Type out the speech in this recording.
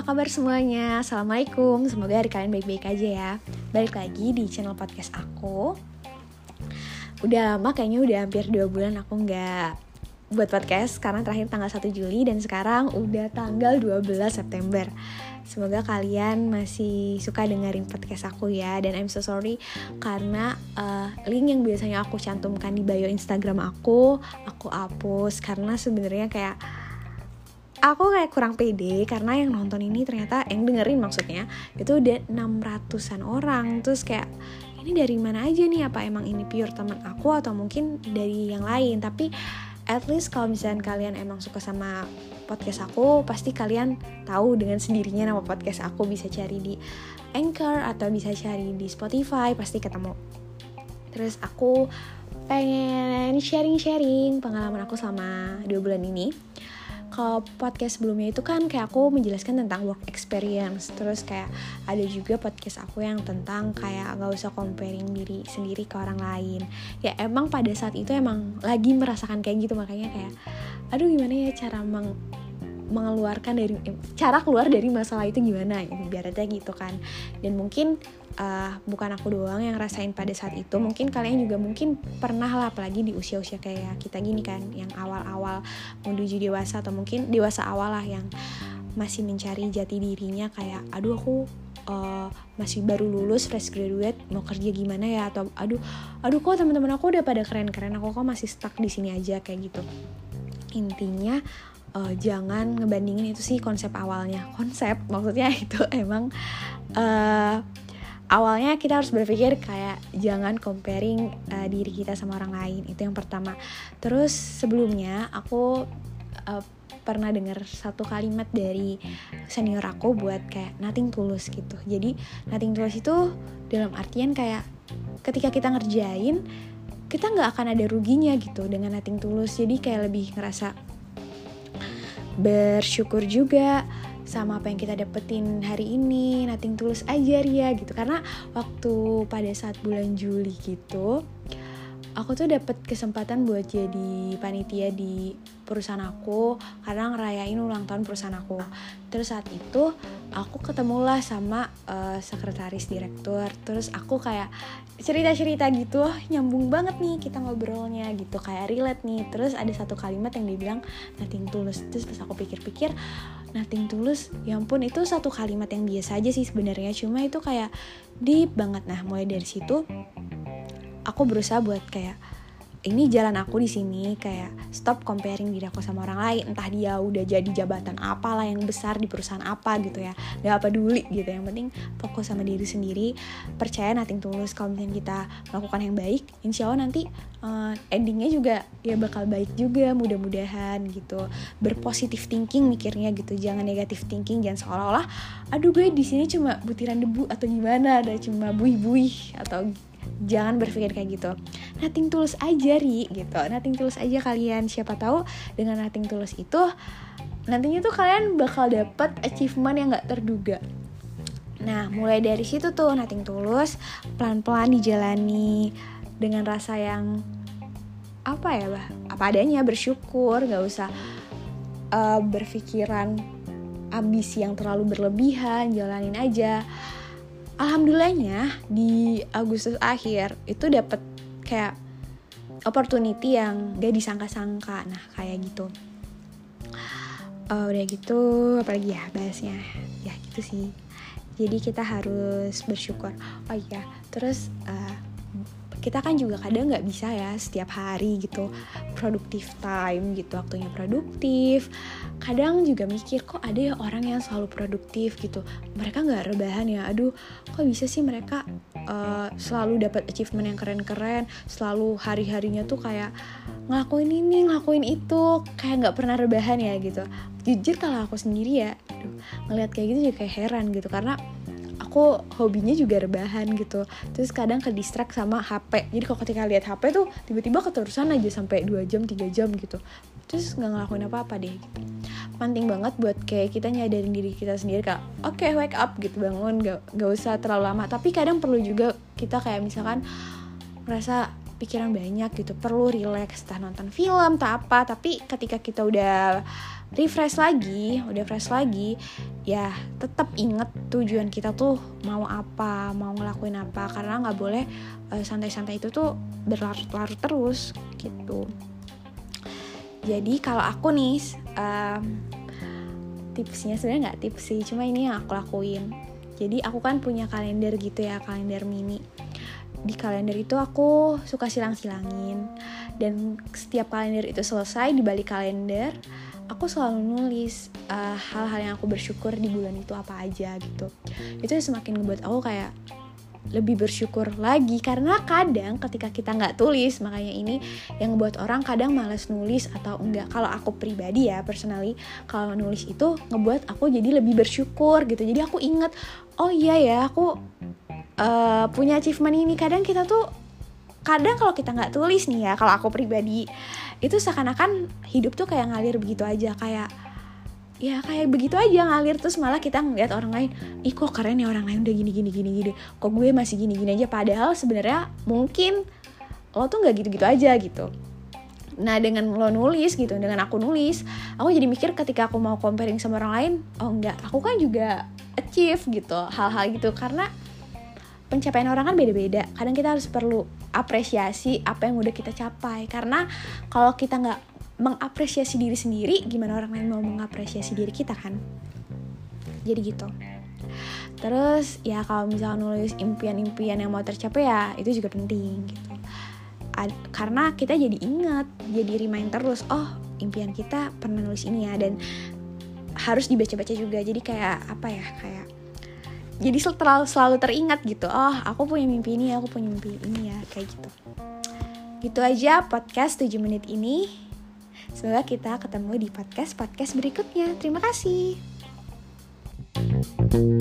apa kabar semuanya? Assalamualaikum, semoga hari kalian baik-baik aja ya. Balik lagi di channel podcast aku. Udah lama, kayaknya udah hampir 2 bulan aku nggak buat podcast Karena terakhir tanggal 1 Juli dan sekarang udah tanggal 12 September. Semoga kalian masih suka dengerin podcast aku ya Dan I'm so sorry karena uh, link yang biasanya aku cantumkan di bio Instagram aku Aku hapus karena sebenarnya kayak aku kayak kurang pede karena yang nonton ini ternyata yang dengerin maksudnya itu udah 600-an orang. Terus kayak ini dari mana aja nih? Apa emang ini pure teman aku atau mungkin dari yang lain? Tapi at least kalau misalnya kalian emang suka sama podcast aku pasti kalian tahu dengan sendirinya nama podcast aku bisa cari di Anchor atau bisa cari di Spotify pasti ketemu. Terus aku pengen sharing-sharing pengalaman aku selama dua bulan ini kalau podcast sebelumnya itu kan kayak aku menjelaskan tentang work experience. Terus kayak ada juga podcast aku yang tentang kayak nggak usah comparing diri sendiri ke orang lain. Ya emang pada saat itu emang lagi merasakan kayak gitu makanya kayak aduh gimana ya cara meng mengeluarkan dari eh, cara keluar dari masalah itu gimana ya biar aja gitu kan. Dan mungkin uh, bukan aku doang yang rasain pada saat itu mungkin kalian juga mungkin pernah lah apalagi di usia-usia kayak kita gini kan yang awal-awal menuju dewasa atau mungkin dewasa awal lah yang masih mencari jati dirinya kayak aduh aku uh, masih baru lulus fresh graduate mau kerja gimana ya? Atau aduh aduh kok teman-teman aku udah pada keren-keren aku kok masih stuck di sini aja kayak gitu. Intinya uh, jangan ngebandingin itu sih konsep awalnya. Konsep maksudnya itu emang uh, awalnya kita harus berpikir kayak jangan comparing uh, diri kita sama orang lain. Itu yang pertama. Terus sebelumnya aku uh, pernah dengar satu kalimat dari senior aku buat kayak nothing tulus gitu. Jadi nothing tulus itu dalam artian kayak ketika kita ngerjain kita nggak akan ada ruginya gitu dengan nothing tulus. Jadi kayak lebih ngerasa bersyukur juga sama apa yang kita dapetin hari ini. Nating tulus aja Ria gitu. Karena waktu pada saat bulan Juli gitu aku tuh dapet kesempatan buat jadi panitia di perusahaan aku karena ngerayain ulang tahun perusahaan aku. Terus saat itu aku ketemulah sama uh, sekretaris direktur. Terus aku kayak cerita-cerita gitu nyambung banget nih kita ngobrolnya gitu. Kayak relate nih. Terus ada satu kalimat yang dibilang nothing tulus. Terus pas aku pikir-pikir nothing tulus. Ya ampun itu satu kalimat yang biasa aja sih sebenarnya. Cuma itu kayak deep banget. Nah mulai dari situ aku berusaha buat kayak ini jalan aku di sini kayak stop comparing diri aku sama orang lain. Entah dia udah jadi jabatan apalah yang besar di perusahaan apa gitu ya. Gak peduli gitu. Yang penting fokus sama diri sendiri. Percaya nating tulus kalau misalnya kita melakukan yang baik insya Allah nanti uh, endingnya juga ya bakal baik juga mudah-mudahan gitu. Berpositif thinking mikirnya gitu. Jangan negatif thinking. Jangan seolah-olah aduh gue di sini cuma butiran debu atau gimana. Ada cuma buih-buih atau jangan berpikir kayak gitu. Nothing tulus aja ri gitu. Nothing tulus aja kalian. Siapa tahu dengan nothing tulus itu nantinya tuh kalian bakal dapet achievement yang gak terduga. Nah mulai dari situ tuh nothing tulus pelan-pelan dijalani dengan rasa yang apa ya bah? Apa adanya bersyukur gak usah uh, berpikiran ambisi yang terlalu berlebihan jalanin aja alhamdulillahnya di Agustus akhir itu dapat kayak opportunity yang gak disangka-sangka. Nah kayak gitu. Uh, udah gitu apalagi ya bahasnya? Ya gitu sih. Jadi kita harus bersyukur. Oh iya terus uh, kita kan juga kadang nggak bisa ya setiap hari gitu produktif time gitu waktunya produktif. Kadang juga mikir kok ada ya orang yang selalu produktif gitu? Mereka nggak rebahan ya aduh kok bisa sih mereka uh, selalu dapat achievement yang keren-keren selalu hari-harinya tuh kayak ngelakuin ini ngelakuin itu kayak nggak pernah rebahan ya gitu. Jujur kalau aku sendiri ya aduh, ngeliat kayak gitu juga kayak heran gitu karena aku hobinya juga rebahan gitu. Terus kadang ke distract sama HP jadi kalau ketika lihat HP tuh tiba-tiba keterusan aja sampai 2 jam 3 jam gitu. Terus nggak ngelakuin apa-apa deh gitu. Penting banget buat kayak kita nyadarin diri kita sendiri kak. Oke okay, wake up gitu bangun. Gak, gak usah terlalu lama. Tapi kadang perlu juga kita kayak misalkan merasa pikiran banyak gitu. Perlu relax. Entah nonton film tak apa. Tapi ketika kita udah refresh lagi udah fresh lagi ya tetap inget tujuan kita tuh mau apa mau ngelakuin apa karena nggak boleh santai santai-santai itu tuh berlarut-larut terus gitu. Jadi kalau aku nih um, tipsnya sebenarnya nggak tips sih cuma ini yang aku lakuin. Jadi aku kan punya kalender gitu ya kalender mini. Di kalender itu aku suka silang-silangin. Dan setiap kalender itu selesai di balik kalender aku selalu nulis eh, hal-hal yang aku bersyukur di bulan itu apa aja gitu. Itu semakin ngebuat aku kayak lebih bersyukur lagi. Karena kadang ketika kita nggak tulis makanya ini yang ngebuat orang kadang males nulis atau enggak. Kalau aku pribadi ya personally kalau nulis itu ngebuat aku jadi lebih bersyukur gitu. Jadi aku inget oh iya ya aku uh, punya achievement ini. Kadang kita tuh kadang kalau kita nggak tulis nih ya kalau aku pribadi itu seakan-akan hidup tuh kayak ngalir begitu aja kayak ya kayak begitu aja ngalir terus malah kita ngeliat orang lain ih kok keren ya orang lain udah gini gini gini gini kok gue masih gini gini aja. Padahal sebenarnya mungkin lo tuh nggak gitu gitu aja gitu. Nah dengan lo nulis gitu dengan aku nulis aku jadi mikir ketika aku mau comparing sama orang lain oh enggak aku kan juga achieve gitu hal-hal gitu. Karena pencapaian orang kan beda-beda kadang kita harus perlu apresiasi apa yang udah kita capai. Karena kalau kita nggak mengapresiasi diri sendiri gimana orang lain mau mengapresiasi diri kita kan? Jadi gitu. Terus ya kalau misalnya nulis impian-impian yang mau tercapai ya itu juga penting gitu. Ad, karena kita jadi ingat jadi remind terus oh impian kita pernah nulis ini ya dan harus dibaca-baca juga. Jadi kayak apa ya kayak jadi selalu selalu teringat gitu oh aku punya mimpi ini aku punya mimpi ini ya kayak gitu. Gitu aja podcast 7 menit ini. Semoga kita ketemu di podcast podcast berikutnya. Terima kasih. thank you